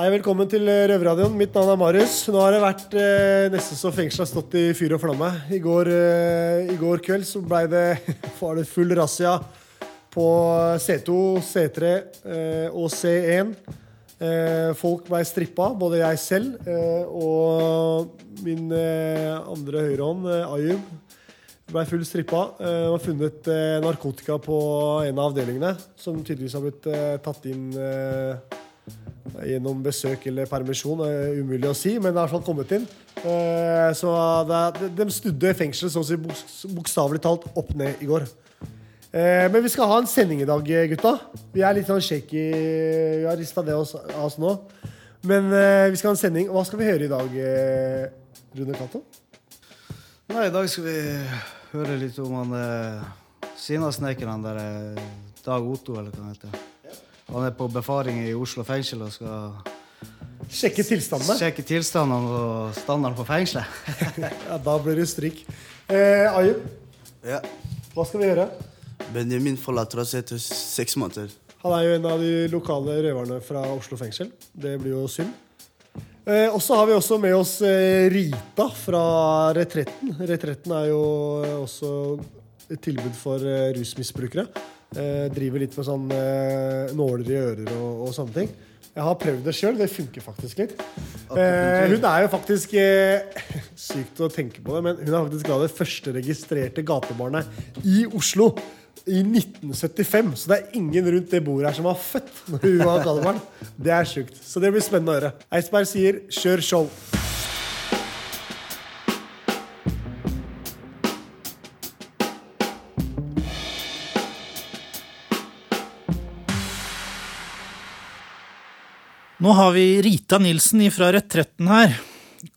Hei, velkommen til Røverradioen. Mitt navn er Marius. Nå har det vært eh, nesten så fengselet har stått i fyr og flamme. I går, eh, i går kveld så ble det, var det full razzia på C2, C3 eh, og C1. Eh, folk ble strippa, både jeg selv eh, og min eh, andre høyrehånd, eh, Ayub. Ble full strippa. Eh, var funnet eh, narkotika på en av avdelingene, som tydeligvis har blitt eh, tatt inn eh, gjennom besøk eller permisjon. Er umulig å si, men det har fall kommet inn. Eh, Så det, de snudde fengselet sånn si boks- bokstavelig talt opp ned i går. Eh, Men vi skal ha en sending i dag, gutta. Vi er litt sånn shaky. Vi har rista det oss- oss nå. Men eh, vi skal ha en sending. Hva skal vi høre i dag, Rune Cato? Nei, I dag skal vi høre litt om han eh, Sinnasnekkeren, han der eh, Dag Otto, eller hva han heter. Han er på befaring i Oslo fengsel og skal Sjekke tilstandene. sjekke tilstandene og standarden på fengselet. Ja, da blir det stryk. Eh, Ayub, Ja. hva skal vi gjøre? Benjamin forlater oss etter seks måneder. Han er jo en av de lokale røverne fra Oslo fengsel. Det blir jo synd. Eh, og så har vi også med oss eh, Rita fra Retretten. Retretten er jo også et tilbud for eh, rusmisbrukere. Eh, driver litt med sånn eh, nåler i ører og, og sånne ting. Jeg har prøvd det sjøl. Det funker faktisk litt. Eh, hun er jo faktisk eh, Sykt å tenke på det, men hun er faktisk da det første registrerte gatebarnet i Oslo i 1975. Så det er ingen rundt det bordet her som var født når hun var gatebarn. Det er sjukt. Så det blir spennende å høre. Eidsberg sier 'kjør show'. Nå har vi Rita Nilsen fra Retretten her.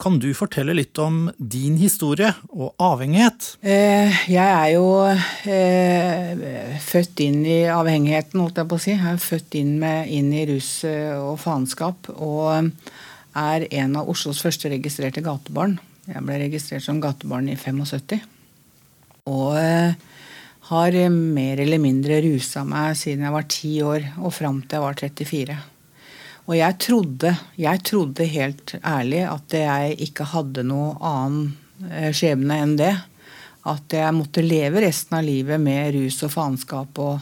Kan du fortelle litt om din historie og avhengighet? Eh, Jeg er jo eh, født inn i avhengigheten, holdt jeg på å si. Jeg er født inn, med, inn i rus eh, og faenskap. Og er en av Oslos første registrerte gatebarn. Jeg ble registrert som gatebarn i 75. Og har mer eller mindre rusa meg siden jeg var ti år og fram til jeg var 34. Og jeg trodde, jeg trodde helt ærlig at jeg ikke hadde noe annen eh, skjebne enn det. At jeg måtte leve resten av livet med rus og faenskap og,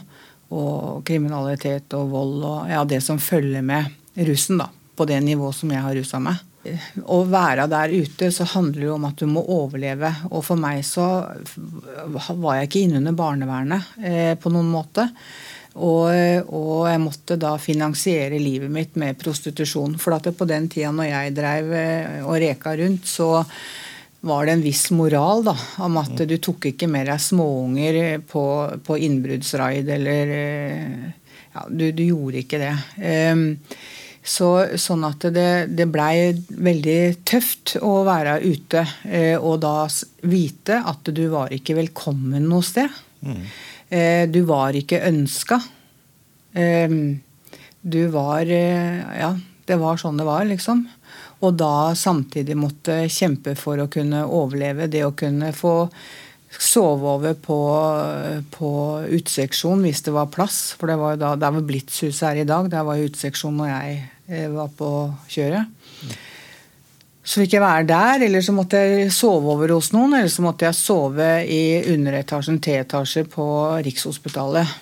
og kriminalitet og vold og ja, det som følger med russen, da. På det nivået som jeg har rusa meg. Å være der ute så handler det jo om at du må overleve. Og for meg så var jeg ikke innunder barnevernet eh, på noen måte. Og, og jeg måtte da finansiere livet mitt med prostitusjon. For at på den tida når jeg drev eh, og reka rundt, så var det en viss moral da, om at du tok ikke med deg småunger på, på innbruddsraid eller eh, ja, du, du gjorde ikke det. Um, så, sånn at det, det blei veldig tøft å være ute eh, og da vite at du var ikke velkommen noe sted. Eh, Du var ikke ønska. Ehm, Du var eh, Ja, det var sånn det var, liksom. Og da samtidig måtte kjempe for å kunne overleve. Det å kunne få sove over på, på uteseksjon hvis det var plass. For det var jo da, der var Blitzhuset her i dag. Der var jo uteseksjon når jeg eh, var på kjøret. Så fikk jeg være der, eller så måtte jeg sove over hos noen. Eller så måtte jeg sove i underetasjen, T-etasje på Rikshospitalet.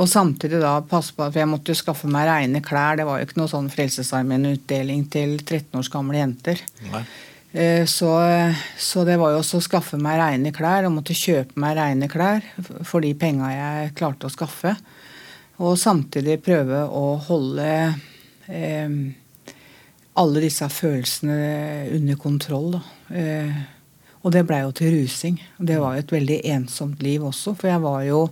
Og samtidig da passe på at jeg måtte jo skaffe meg reine klær. Det var jo ikke noe sånn Frelsesarmeen-utdeling til 13 års gamle jenter. Nei. Så, så det var jo også å skaffe meg reine klær, og måtte kjøpe meg reine klær for de penga jeg klarte å skaffe. Og samtidig prøve å holde eh, alle disse følelsene under kontroll. Eh, og det blei jo til rusing. Det var jo et veldig ensomt liv også, for jeg var jo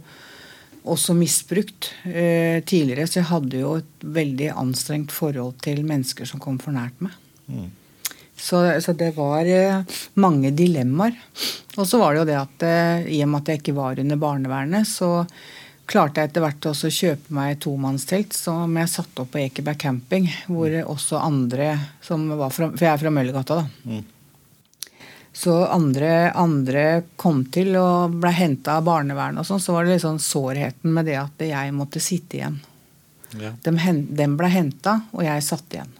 også misbrukt eh, tidligere, så jeg hadde jo et veldig anstrengt forhold til mennesker som kom for nært meg. Så, så det var eh, mange dilemmaer. Og så var det jo det at eh, i og med at jeg ikke var under barnevernet, så klarte jeg etter hvert også å kjøpe meg et tomannstelt som jeg satte opp på Ekeberg camping. Hvor også andre som var fra For jeg er fra Møllergata, da. Så andre, andre kom til og ble henta av barnevernet og sånn, så var det sånn sårheten med det at jeg måtte sitte igjen. Ja. Den hen- ble henta, og jeg satt igjen.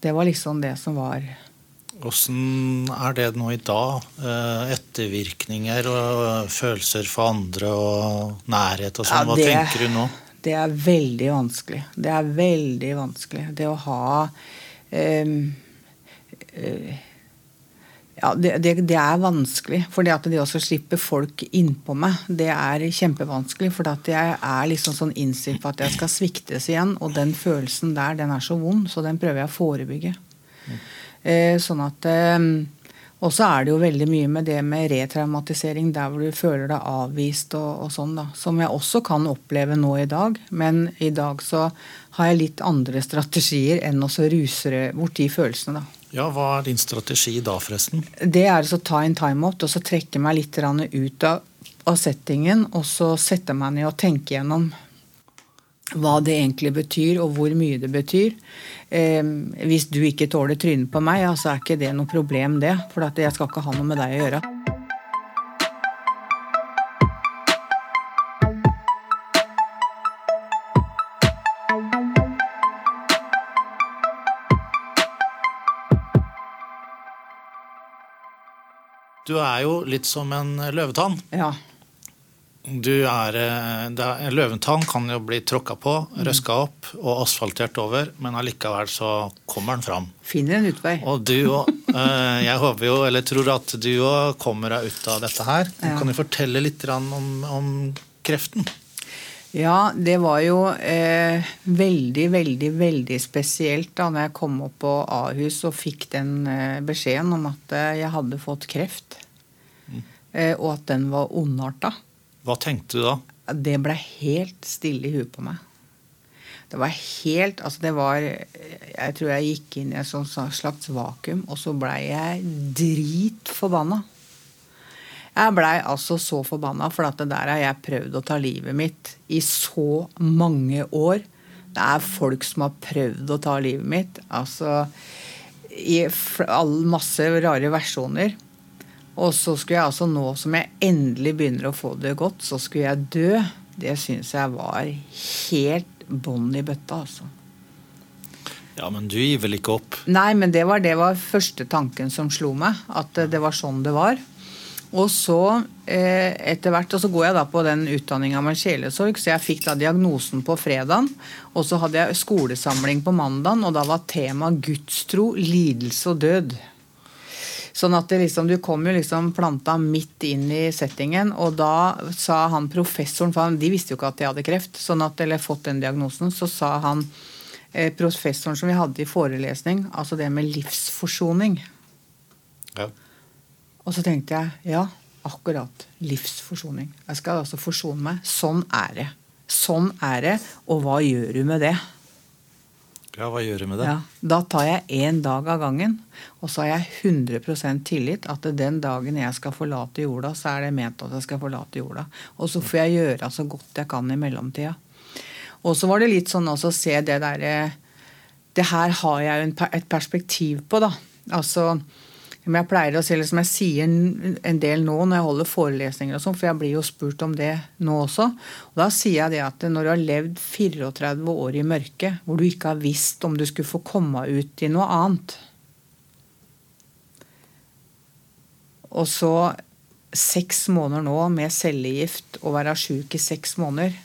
Det var liksom det som var Åssen er det nå i dag? Eh, Ettervirkninger og følelser for andre og nærhet og sånn. Ja, Hva det- tenker du nå? Det er veldig vanskelig. Det er veldig vanskelig. Det å ha um, uh, Ja, det, det, det er vanskelig. For det at det også slipper folk innpå meg, det er kjempevanskelig. For at jeg er liksom sånn innstilt på at jeg skal sviktes igjen. Og den følelsen der, den er så vond, så den prøver jeg å forebygge. Eh, sånn at eh, Og så er det jo veldig mye med det med retraumatisering, der hvor du føler deg avvist og, og sånn, da. Som jeg også kan oppleve nå i dag. Men i dag så har jeg litt andre strategier enn å rusere ruse bort de følelsene, da. Ja, Hva er din strategi da, forresten? Det er å ta en timeout og så trekke meg litt ut av, av settingen. Og så sette meg ned og tenke gjennom hva det egentlig betyr, og hvor mye det betyr. Eh, hvis du ikke tåler trynet på meg, ja, så er ikke det noe problem, det. For at jeg skal ikke ha noe med deg å gjøre. Du er jo litt som en løvetann. Ja. Du er, eh, er, en løvetann kan jo bli tråkka på, røska opp og asfaltert over, men allikevel så kommer den fram. Finner en utvei. Og du òg. Jeg håper jo, eller tror at du òg kommer deg ut av dette her. Ja. Kan du fortelle litt om, om kreften? Ja, det var jo eh, veldig, veldig, veldig spesielt da når jeg kom opp på Ahus og fikk den eh, beskjeden om at eh, jeg hadde fått kreft. Eh, og at den var ondarta. Hva tenkte du da? Det ble helt stille i huet på meg. Det var helt Altså, det var Jeg tror jeg gikk inn i et slags vakuum, og så blei jeg dritforbanna. Jeg blei altså så forbanna, for at det der har jeg prøvd å ta livet mitt i så mange år. Det er folk som har prøvd å ta livet mitt. Altså i all masse rare versjoner. Og så skulle jeg altså nå som jeg endelig begynner å få det godt, så skulle jeg dø. Det syns jeg var helt bånn i bøtta, altså. Ja, men du gir vel ikke opp? Nei, men det var, det var første tanken som slo meg. At eh, det var sånn det var. Og så eh, etter hvert, og så går jeg da på den utdanninga med sjelesorg, så jeg fikk da diagnosen på fredagen. Og så hadde jeg skolesamling på mandagen, og da var tema gudstro, lidelse og død. Sånn at det liksom, Du kom jo liksom planta midt inn i settingen, og da sa han professoren for De visste jo ikke at de hadde kreft, sånn at, eller fått den diagnosen. Så sa han eh, professoren som vi hadde i forelesning, altså det med livsforsoning. Ja. Og så tenkte jeg ja, akkurat. Livsforsoning. Jeg skal altså forsone meg. Sånn er det. Sånn er det. Og hva gjør du med det? Ja, hva gjør du med det? Ja, da tar jeg én dag av gangen. Og så har jeg 100% tillit at den dagen jeg skal forlate jorda, så er det ment at jeg skal forlate jorda. Og så får jeg gjøre så godt jeg kan i mellomtida. Og så var det litt sånn også å se det derre Det her har jeg jo et perspektiv på, da. Altså men jeg pleier å si, eller som jeg sier en- del nå når jeg holder forelesninger, og sånn, for jeg blir jo spurt om det nå også. Og Da sier jeg det at når du har levd 34 år i mørket, hvor du ikke har visst om du skulle få komme ut i noe annet Og så seks måneder nå med cellegift og være sjuk i seks måneder,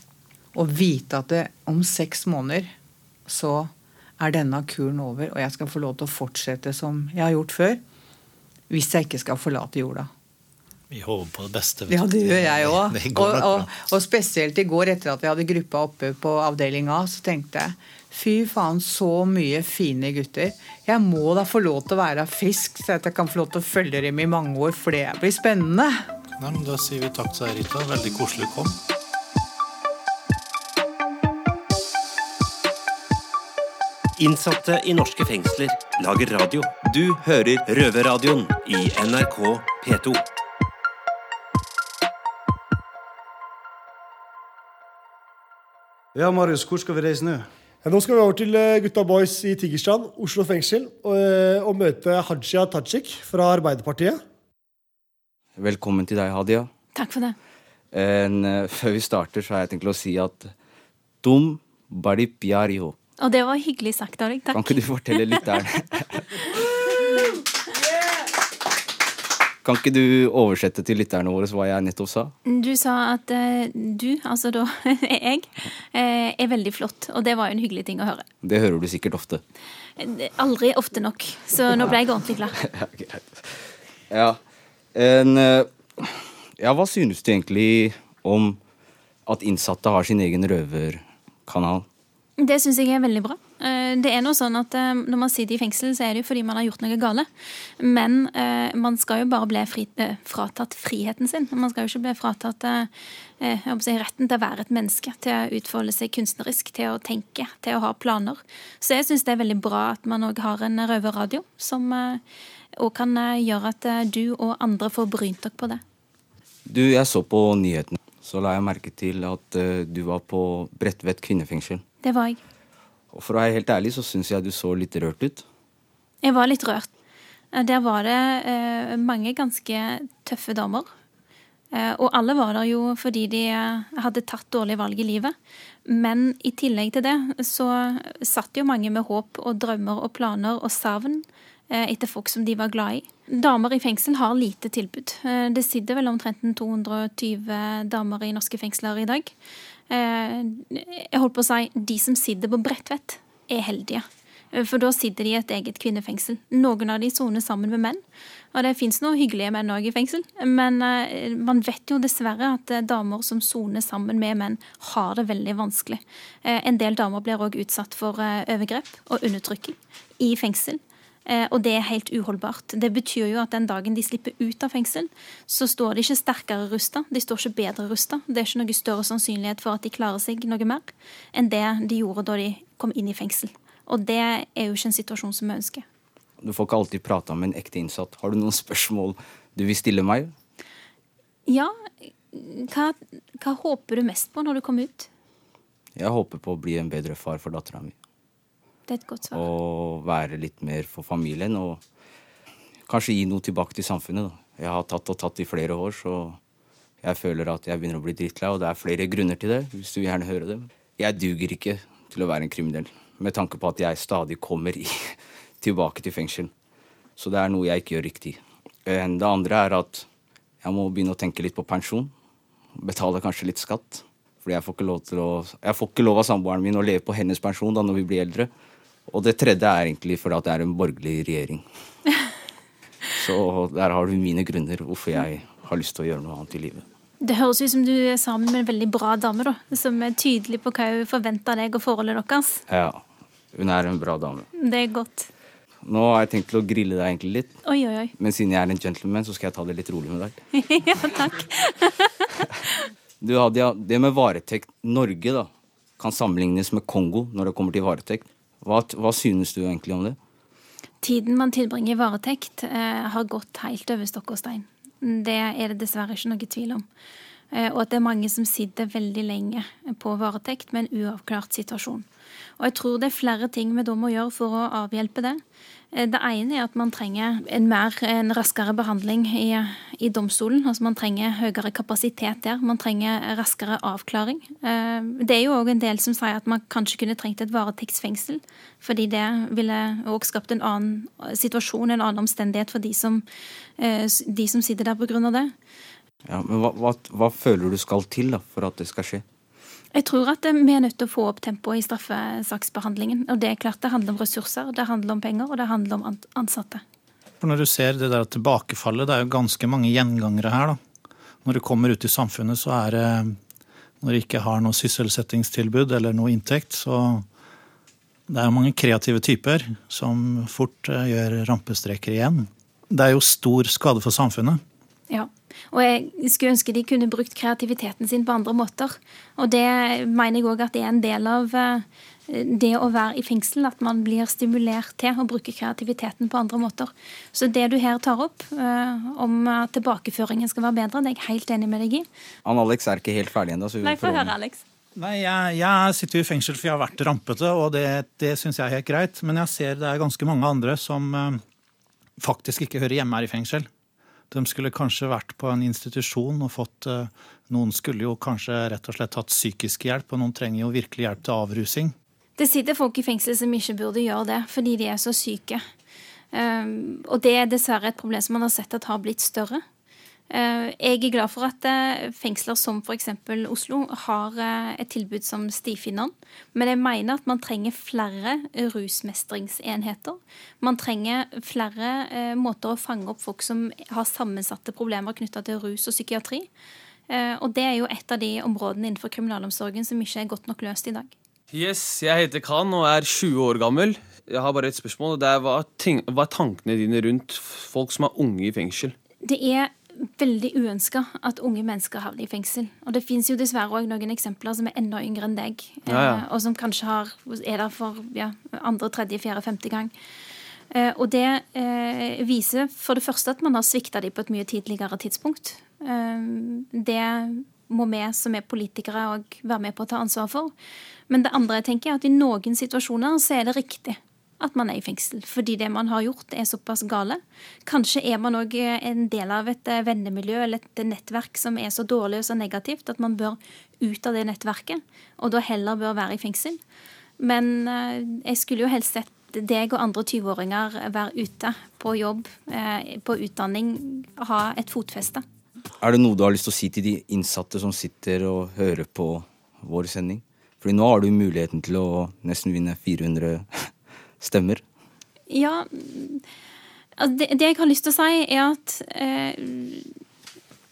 og vite at det, om seks måneder så er denne kuren over, og jeg skal få lov til å fortsette som jeg har gjort før hvis jeg ikke skal forlate jorda. Vi håper på det beste. Ja, det gjør jeg òg. Og, og, og spesielt i går, etter at vi hadde gruppa oppe på avdeling A, så tenkte jeg fy faen, så mye fine gutter. Jeg må da få lov til å være frisk, så jeg kan få lov til å følge dem i mange år, for det blir spennende. Nei, men Da sier vi takk til deg, Rita. Veldig koselig å kom. Innsatte i norske fengsler lager radio. Du hører Røverradioen i NRK P2. Ja, Marius, hvor skal vi reise nå? Ja, nå skal vi over til eh, Gutta Boys i Tigerstrand, Oslo fengsel, og, eh, og møte Hadia Tajik fra Arbeiderpartiet. Velkommen til deg, Hadia. Takk for det. En, eh, før vi starter, så har jeg tenkt å si at Tum bari pyari ho. Og det var hyggelig sagt av Takk. Kan ikke du fortelle lytteren Kan ikke du oversette til lytterne våre hva jeg nettopp sa? Du sa at uh, du, altså da jeg, uh, er veldig flott. Og det var jo en hyggelig ting å høre. Det hører du sikkert ofte. Eh, Aldri ofte nok. Så nå ble jeg ordentlig glad. Ja. Ja. En, uh, ja, hva synes du egentlig om at innsatte har sin egen røverkanal? Det syns jeg er veldig bra. Eh, Det er noe sånn at eh, Når man sitter i fengsel, så er det jo fordi man har gjort noe gale. Men eh, man skal jo bare bli fri, fratatt friheten sin. Man skal jo ikke bli fratatt si, retten til å være et menneske, til å utfolde seg kunstnerisk, til å tenke, til å ha planer. Så jeg syns det er veldig bra at man òg har en røverradio, som òg kan gjøre at du og andre får brynt dere på det. Du, jeg så på nyhetene. Så la jeg merke til at du var på Bredtvet kvinnefengsel. Det var jeg. Og for å være helt ærlig så syns jeg du så litt rørt ut. Jeg var litt rørt. Eh, Der var det eh, mange ganske tøffe damer. Eh, og alle var der jo fordi de hadde tatt dårlige valg i livet. Men i tillegg til det så satt jo mange med håp og drømmer og planer og savn eh, etter folk som de var glad i. Damer i fengsel har lite tilbud. Det sitter vel omtrent 220 damer i norske fengsler i dag. Eh, jeg holdt på å si de som sitter på Bredtvet, er heldige. Eh, For da sitter de i et eget kvinnefengsel. Noen av de soner sammen med menn. Og det fins noen hyggelige menn òg i fengsel. Men eh, man vet jo dessverre at damer som soner sammen med menn, har det veldig vanskelig. En del damer blir òg utsatt for overgrep og undertrykking i fengsel. Eh, Og det er helt uholdbart. Det betyr jo at den dagen de slipper ut av fengsel, så står de ikke sterkere rusta, de står ikke bedre rusta. Det er ikke noe større sannsynlighet for at de klarer seg noe mer enn det de gjorde da de kom inn i fengsel. Og det er jo ikke en situasjon som vi ønsker. Du får ikke alltid prate med en ekte innsatt. Har du noen spørsmål du vil stille meg? Ja, hva, hva håper du mest på når du kommer ut? Jeg håper på å bli en bedre far for dattera mi. Det er et godt svar. Og være litt mer for familien. Og kanskje gi noe tilbake til samfunnet. Da. Jeg har tatt og tatt i flere år, så jeg føler at jeg begynner å bli drittlei. Og det er flere grunner til det, hvis du gjerne høre det. Jeg duger ikke til å være en kriminell. Med tanke på at jeg stadig kommer i, tilbake til fengsel. Så det er noe jeg ikke gjør riktig. Eh, Det andre er at jeg må begynne å tenke litt på pensjon. Betale kanskje litt skatt. Fordi jeg får ikke lov, til å, jeg får ikke lov av samboeren min å leve på hennes pensjon da når vi blir eldre. Og det tredje er egentlig fordi at det er en borgerlig regjering. Så der har du mine grunner hvorfor jeg har lyst til å gjøre noe annet i livet. Det høres ut som du er sammen med en veldig bra dame, da, som er tydelig på hva hun forventer av deg og forholdet deres. Ja, hun er en bra dame. Det er godt. Nå har jeg tenkt til å grille deg egentlig litt, Oi, oi, oi. men siden jeg er en gentleman, så skal jeg ta det litt rolig med deg. ja, takk. Du, Hadia, det med varetekt Norge da, kan sammenlignes med Kongo når det kommer til varetekt. Hva, hva synes du egentlig om det? Tiden man tilbringer i varetekt, eh, har gått helt over stokk og stein. Det er det dessverre ikke noe tvil om. Eh, og at det er mange som sitter veldig lenge på varetekt med en uavklart situasjon. Og jeg tror det er flere ting vi da må gjøre for å avhjelpe det. Eh, Det ene er at man trenger en, mer, en raskere behandling i, i domstolen. Altså man trenger høyere kapasitet der. Man trenger raskere avklaring. Eh, Det er jo òg en del som sier at man kanskje kunne trengt et varetektsfengsel. Fordi det ville òg skapt en annen situasjon, en annen omstendighet for de som, eh, de som sitter der av det. Ja, men hva, hva, hva føler du skal til da, for at det skal skje? Jeg tror at vi er nødt til å få opp tempoet i straffesaksbehandlingen. Og det er klart det handler om ressurser, det handler om penger, og det handler om ansatte. For når du ser det der tilbakefallet, det er jo ganske mange gjengangere her. da. Når du kommer ut i samfunnet, så er det Når du ikke har noe sysselsettingstilbud eller noe inntekt, så det er jo mange kreative typer som fort eh, gjør rampestreker igjen. Det er jo stor skade for samfunnet. Ja. Og jeg skulle ønske de kunne brukt kreativiteten sin på andre måter. Og det mener jeg òg at det er en del av eh, det å være i fengsel, at man blir stimulert til å bruke kreativiteten på andre måter. Så det du her tar opp, eh, om at tilbakeføringen skal være bedre, det er jeg helt enig med deg i. Ann Alex er ikke helt ferdig ennå. Nei, få høre, Alex. Nei, jeg, jeg sitter jo i fengsel for jeg har vært rampete, og det, det syns jeg er helt greit. Men jeg ser det er ganske mange andre som eh, faktisk ikke hører hjemme her i fengsel. De skulle kanskje vært på en institusjon og fått eh, Noen skulle jo kanskje rett og slett hatt psykisk hjelp, og noen trenger jo virkelig hjelp til avrusing. Det sitter folk i fengsel som ikke burde gjøre det, fordi de er så syke. Um, og det er dessverre et problem som man har sett at har blitt større. Uh, jeg er glad for at uh, fengsler som f.eks. Oslo har uh, et tilbud som Stifinneren. Men jeg mener at man trenger flere rusmestringsenheter. Man trenger flere måter å fange opp folk som har sammensatte problemer knytta til rus og psykiatri. og det er jo et av de områdene innenfor kriminalomsorgen som ikke er godt nok løst i dag. Yes, Jeg heter Khan og er 20 år gammel. Jeg har bare et spørsmål. Det er hva er tankene dine rundt folk som er unge i fengsel? Det er veldig uønska at unge mennesker havner i fengsel. Og det fins jo dessverre òg noen eksempler som er enda yngre enn deg. Ja, ja. Eh, og som kanskje har, er der for ja, andre, tredje, fjerde, femte gang. Eh, og det eh, viser for det første at man har svikta dem på et mye tidligere tidspunkt. Det må vi som er politikere òg være med på å ta ansvar for. Men det andre jeg tenker er at i noen situasjoner så er det riktig at man er i fengsel. Fordi det man har gjort, er såpass gale. Kanskje er man òg en del av et eh, vennemiljø eller et nettverk som er så dårlig og så negativt at man bør ut av det nettverket, og da heller bør være i fengsel. Men eh, jeg skulle jo helst sett deg og andre 20-åringer være ute på jobb, eh, på utdanning, ha et fotfeste. Er det noe du har lyst til å si til de innsatte som sitter og hører på vår sending? Fordi nå har du muligheten til å nesten vinne 400 stemmer. Ja altså det, det, jeg har lyst til å si, er at eh,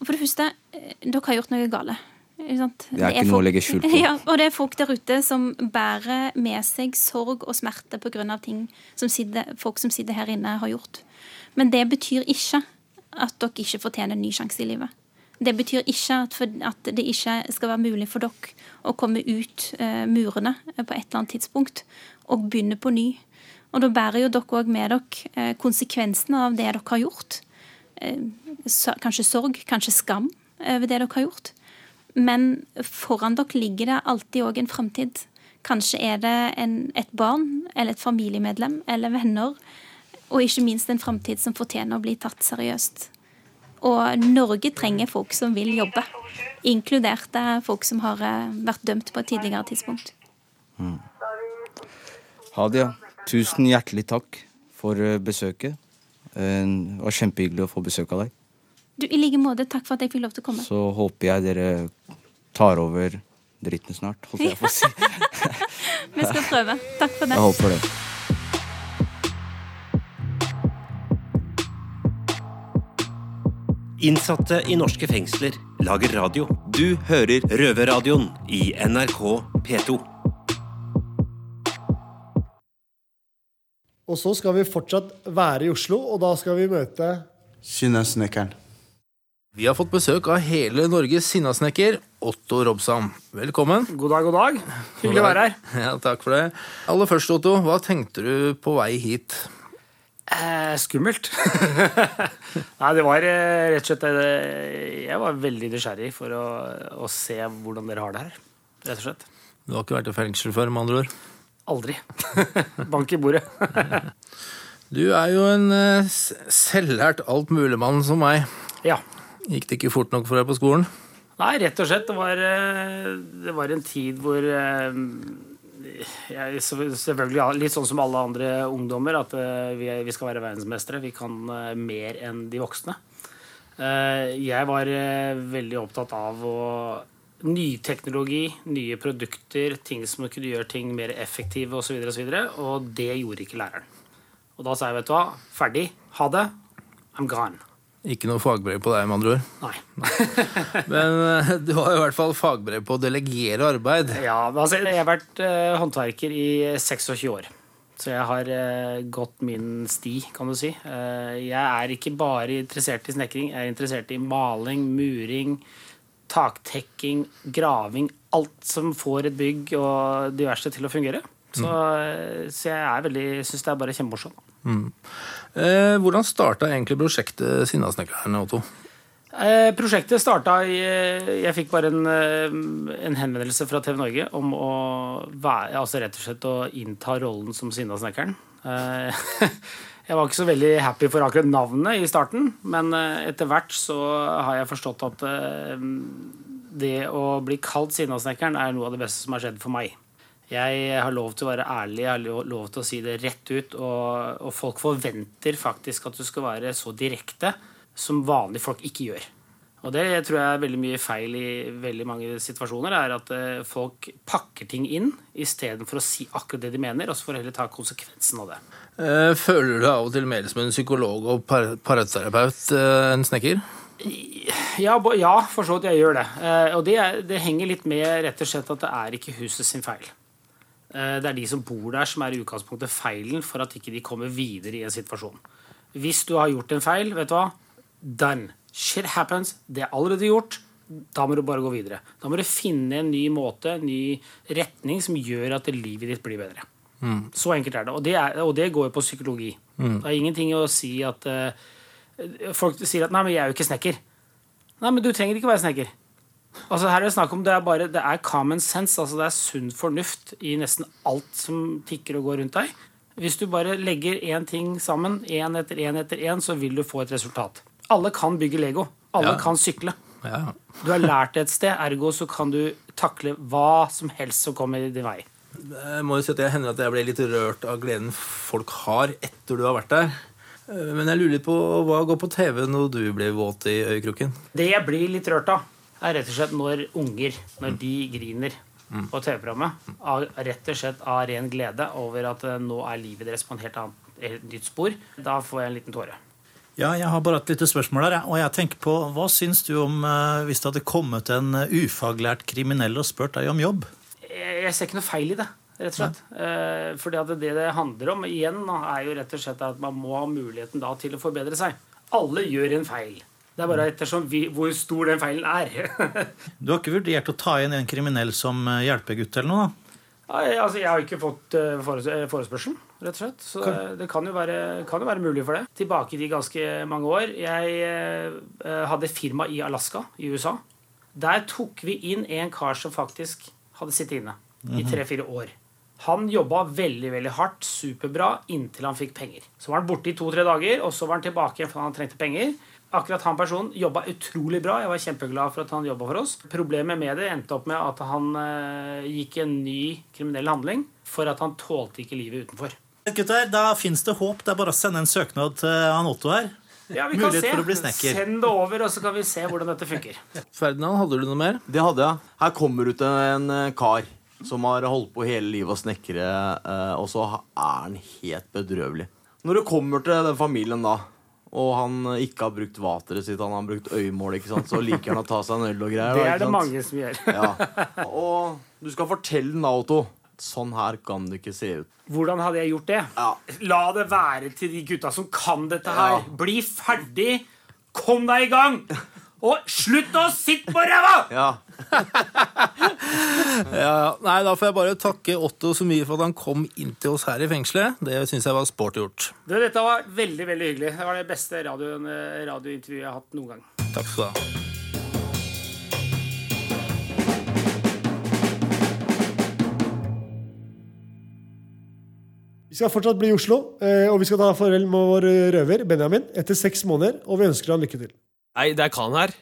For det første, eh, dere har gjort noe gale. Det er ikke noe å legge skjul på. Ja, og det er folk der ute som bærer med seg sorg og smerte pga. ting som sitter, folk som sitter her inne, har gjort. Men det betyr ikke at dere ikke fortjener en ny sjanse i livet. Det betyr ikke at, for, at, det ikke skal være mulig for dere å komme ut eh, murene på et eller annet tidspunkt og begynne på ny. Og da bærer jo dere òg med dere eh, konsekvensene av det dere har gjort. Eh, kanskje sorg, kanskje skam over det dere har gjort. Men foran dere ligger det alltid òg en framtid. Kanskje er det en, et barn eller et familiemedlem eller venner. Og ikke minst en framtid som fortjener å bli tatt seriøst. Og Norge trenger folk som vil jobbe, inkludert folk som har eh, vært dømt på et tidligere tidspunkt. Mm. Hadia, tusen hjertelig takk for eh, besøket. Det var kjempehyggelig å få besøk av deg. Du, I like måte. Takk for at jeg fikk lov til å komme. Så håper jeg dere tar over dritten snart, holdt jeg på å si. Vi skal prøve. Takk for det. Jeg håper det. Innsatte i norske fengsler lager radio. Du hører Røverradioen i NRK P2. Og så skal vi fortsatt være i Oslo, og da skal vi møte Sinnasnekkeren. Vi har fått besøk av hele Norges sinnasnekker, Otto Robsam. Velkommen. God dag, god dag. Hyggelig å være her. Ja, Takk for det. Aller først, Otto, hva tenkte du på vei hit? Eh, skummelt. Nei, det var eh, rett og slett eh, Jeg var veldig nysgjerrig for å, å, se hvordan dere har det her. Rett og slett. Du har ikke vært i fengsel før, med andre ord? Aldri. Bank i bordet. du er jo en uh, selvlært altmuligmann som meg. Ja. Gikk det ikke fort nok for deg på skolen? Nei, rett og slett. Det var, det var en tid hvor jeg, selvfølgelig litt sånn som alle andre ungdommer, at vi, vi, skal være verdensmestere. Vi kan mer enn de voksne. Jeg var veldig opptatt av å ny teknologi, nye produkter, ting som kunne gjøre ting mer effektive osv. Og, så videre, og, så og det gjorde ikke læreren. Og da sa jeg, vet du hva, ferdig, ha det, I'm gone. Ikke noe fagbrev på deg, med andre ord? Nei. Men eh, du har i hvert fall fagbrev på å delegere arbeid. Ja, altså, Jeg har vært uh, håndverker i 26 år. Så jeg har uh, gått min sti, kan du si. Uh, jeg er ikke bare interessert i snekring. Jeg er interessert i maling, muring, taktekking, graving. Alt som får et bygg og diverse til å fungere. Så, mm. så jeg er veldig, syns det er bare kjempemorsomt. Mm. Eh, hvordan starta egentlig prosjektet Sinnasnekkeren, Otto? Eh, prosjektet starta i Jeg fikk bare en, eh, en, henvendelse fra TV Norge om å være, altså rett og slett å innta rollen som Sinnasnekkeren. Eh, jeg var ikke så veldig happy for akkurat navnet i starten, men eh, etter hvert så har jeg forstått at eh, det å bli kalt Sinnasnekkeren er noe av det beste som har skjedd for meg. Jeg har lov til å være ærlig, jeg har lov til å si det rett ut. Og, og folk forventer faktisk at du skal være så direkte som vanlige folk ikke gjør. Og det tror jeg er veldig mye feil i veldig mange situasjoner. er At eh, folk pakker ting inn istedenfor å si akkurat det de mener, og så får de heller ta konsekvensen av det. Eh, Føler du deg av og til mer som en psykolog og par parterapeut eh, enn snekker? Ja, ja, for så vidt jeg gjør det. Og det, det henger litt med rett og slett at det er ikke huset sin feil. Det er de som bor der, som er i utgangspunktet feilen for at ikke de kommer videre i en situasjon. Hvis du har gjort en feil, vet du hva? Done. Shit happens. Det er allerede gjort. Da må du bare gå videre. Da må du finne en ny måte, en ny retning som gjør at livet ditt blir bedre. Mm. Så enkelt er det. Og det, er, og det går jo på psykologi. Mm. Det er ingenting å si at uh, Folk sier at 'nei, men jeg er jo ikke snekker'. Nei, men du trenger ikke være snekker. Altså her er Det snakk om det er bare, det er common sense, altså det er sunn fornuft i nesten alt som tikker og går rundt deg. Hvis du bare legger én ting sammen, én etter én etter én, så vil du få et resultat. Alle kan bygge Lego. Alle Ja. kan sykle. Ja. Du har lært det et sted, ergo så kan du takle hva som helst som kommer i din vei. Jeg må jo si at jeg hender at jeg ble litt rørt av gleden folk har etter du har vært der. Men jeg lurer litt på hva går på TV når du blir våt i øyekroken? Det jeg blir litt rørt av, er rett og slett når unger når de griner Mm. på TV-programmet. Rett og slett av ren glede over at eh, nå er livet deres på en helt annet helt nytt spor. Da får jeg en liten tåre. Ja, jeg har bare et lite spørsmål der. Og jeg tenker på, Hva syns du om eh, hvis det hadde kommet en eh, ufaglært kriminell og spurt deg om jobb? Jeg, ser ikke noe feil i det, rett og slett. Eh, fordi at det det handler om igjen, er jo rett og slett at man må ha muligheten da til å forbedre seg. Alle gjør en feil. Det er bare ettersom vi, hvor stor den feilen er. Du har ikke vurdert å ta inn en kriminell som hjelpegutt eller noe? da? Nei, altså, jeg har ikke fått forespørselen, forespørsel, rett og slett. Så det, kan, jo være, kan jo være mulig for det. Tilbake i de ganske mange år. Jeg eh, hadde firma i Alaska i USA. Der tok vi inn en kar som faktisk hadde sittet inne i Mhm. tre-fire år. Han jobba veldig veldig hardt, superbra, inntil han fikk penger. Så var han borte i to-tre dager, og så var han tilbake igjen fordi han trengte penger. Akkurat han personen jobba utrolig bra. Jeg var kjempeglad for at han jobba for oss. Problemet med det endte opp med at han eh, gikk en ny kriminell handling for at han tålte ikke livet utenfor. Gutter, Da fins det håp. Det er bare å sende en søknad til han Otto her. Ja, vi kan Mulighet se. for å bli snekker. Send det over, og så kan vi se hvordan dette funker. Ferdinand, hadde du noe mer? Det hadde jeg. Her kommer ut en eh, kar som har holdt på hele livet å snekre, eh, og så er han helt bedrøvelig. Når du kommer til den familien da, og han ikke har brukt vateret sitt, han har brukt øyemål, ikke sant, så liker han å ta seg en øl og greier. Det er det mange som gjør. Ja. Og du skal fortelle den da, Otto. Sånn her kan det ikke se ut. Hvordan hadde jeg gjort det? La det være til de gutta som kan dette her. Bli ferdig! Kom deg i gang! Og slutt å sitte på ræva! Ja. Ja. Nei, Da får jeg bare takke Otto så mye for at han kom inn til oss her i fengselet. Det syns jeg var sporty gjort. Det, dette var veldig veldig hyggelig. Det var det beste radioen, radiointervjuet jeg har hatt noen gang. Takk skal du ha. Vi skal fortsatt bli i Oslo, eh, og vi skal ta farvel med vår røver Benjamin etter seks måneder. Og vi ønsker han lykke til. Nei, det er Khan her.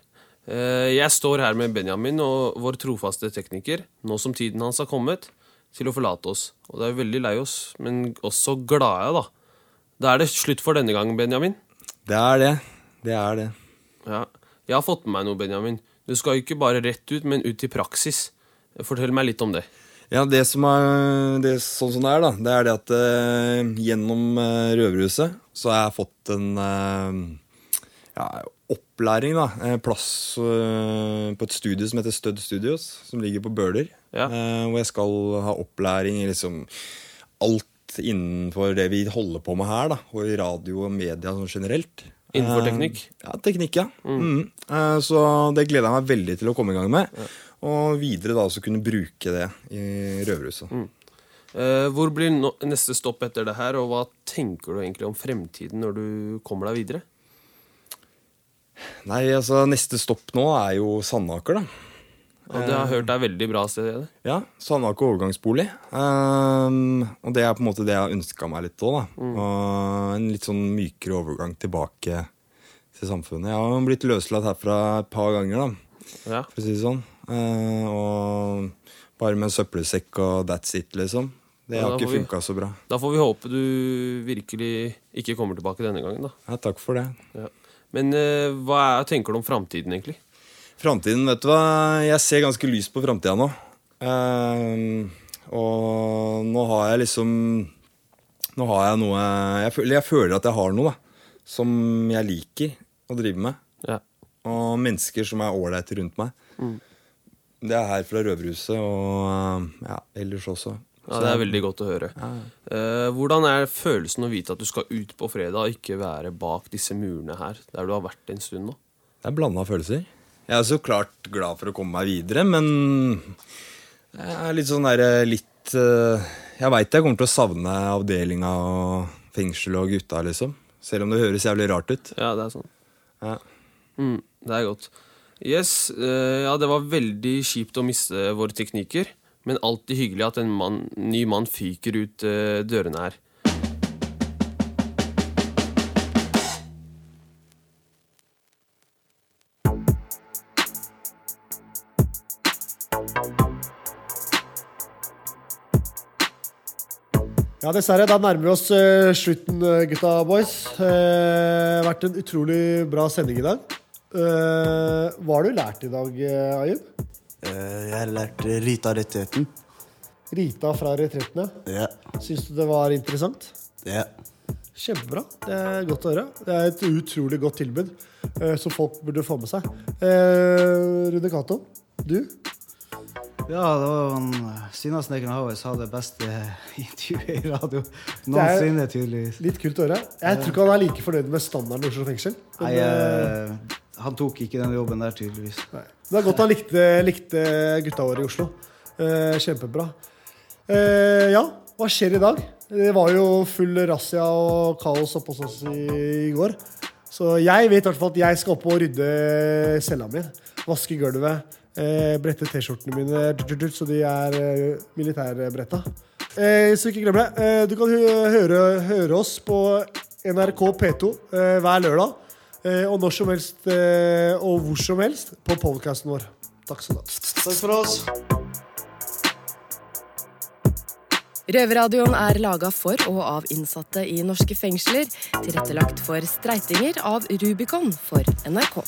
Eh, Jeg står her med Benjamin og vår trofaste tekniker, nå som tiden hans har kommet, til å forlate oss. Og det er veldig lei oss, men også glade, da. Da er det slutt for denne gang, Benjamin. Det er det. Det er det. Ja. Jeg har fått med meg noe, Benjamin. Du skal ikke bare rett ut, men ut i praksis. Fortell meg litt om det. Ja, det som er det, sånn som det er, da, det er det at eh, gjennom eh, Røverhuset så har jeg fått en eh, ja, opplæring, da. Plass eh, på et studio som heter Stud Studios, som ligger på Bøler. Ja. Eh, hvor jeg skal ha opplæring i liksom alt innenfor det vi holder på med her, da. Og i radio og media sånn generelt. Innenfor Eh, teknikk? Ja, teknikk, ja. Mm. Mm. Eh, så det gleder jeg meg veldig til å komme i gang med. Og videre da også kunne bruke det i Røverhuset. Eh, hvor blir neste stopp etter det her, og hva tenker du egentlig om fremtiden når du kommer deg videre? Nei, altså neste stopp nå er jo Sandaker, da. Og det har hørt er veldig bra sted. det. Ja, Sandaker overgangsbolig. Um, og det er på en måte det jeg har ønska meg litt òg, da. Mm. En litt sånn mykere overgang tilbake til samfunnet. Jeg har blitt løslatt herfra et par ganger, da. Ja. For å si det sånn. Uh, og Bare med en søppelsekk og that's it, liksom. Det har ja, ikke funka så bra. Da får vi håpe du virkelig ikke kommer tilbake denne gangen, da. Ja, takk for det. Ja. Men eh, hva er, tenker du om framtiden, egentlig? Framtiden, vet du hva. Jeg ser ganske lyst på framtida nå. Uh, og nå har jeg liksom Nå har jeg noe jeg føler, jeg føler at jeg har noe da, som jeg liker å drive med. Ja. Og mennesker som er ålreite rundt meg. Mm. Det er her fra Røverhuset og ja, ellers også. Ja, Det er veldig godt å høre. Ja, Eh, hvordan er følelsen å vite at du skal ut på fredag og ikke være bak disse murene her, der du har vært en stund nå? Det er blanda følelser. Jeg er så klart glad for å komme meg videre, men jeg er litt sånn derre litt eh, Jeg veit jeg kommer til å savne avdelinga og fengselet og gutta, liksom. Selv om det høres jævlig rart ut. Ja, det er sånn. Ja. Mm, det er godt. Yes, eh, ja, det var veldig kjipt å miste våre teknikker, men alltid hyggelig at en mann, ny mann fyker ut eh, dørene her. Ja, dessverre. Da nærmer vi oss uh, slutten, eh, gutta boys. Det Uh, vært en utrolig bra sending i dag. Uh, hva har du lært i dag, Ayub? Eh, jeg har lært Rita-rettigheten. Rita fra Retrettene. Ja. Syns du det var interessant? Ja. Kjempebra. Det er godt å høre. Det er et utrolig godt tilbud eh, som folk burde få med seg. Uh, Rune Cato, du? Ja, det var han Sinnasnekeren Havøy som hadde det beste intervjuet i radio Det noensinne, tydeligvis. Litt kult å høre. Jeg tror ikke han er like fornøyd med standarden i Oslo fengsel. Men, Nei, eh, eh, han tok ikke den jobben der, tydeligvis. Det er godt han likte, likte gutta våre i Oslo. Eh, kjempebra. Eh, ja, hva skjer i dag? Det var jo full razzia og kaos oppe hos oss i, i går. Så jeg vet i hvert fall at jeg skal opp og rydde cella mi. Vaske gulvet. Eh, brette T-skjortene mine så de er eh, militærbretta. Eh, så ikke glem det. Eh, du kan høre, høre oss på NRK P2 eh, hver lørdag. Eh, og når som helst eh, og hvor som helst på podkasten vår. Takk skal du ha. Takk for oss. Røverradioen er laga for og av innsatte i norske fengsler. Tilrettelagt for streitinger av Rubicon for NRK.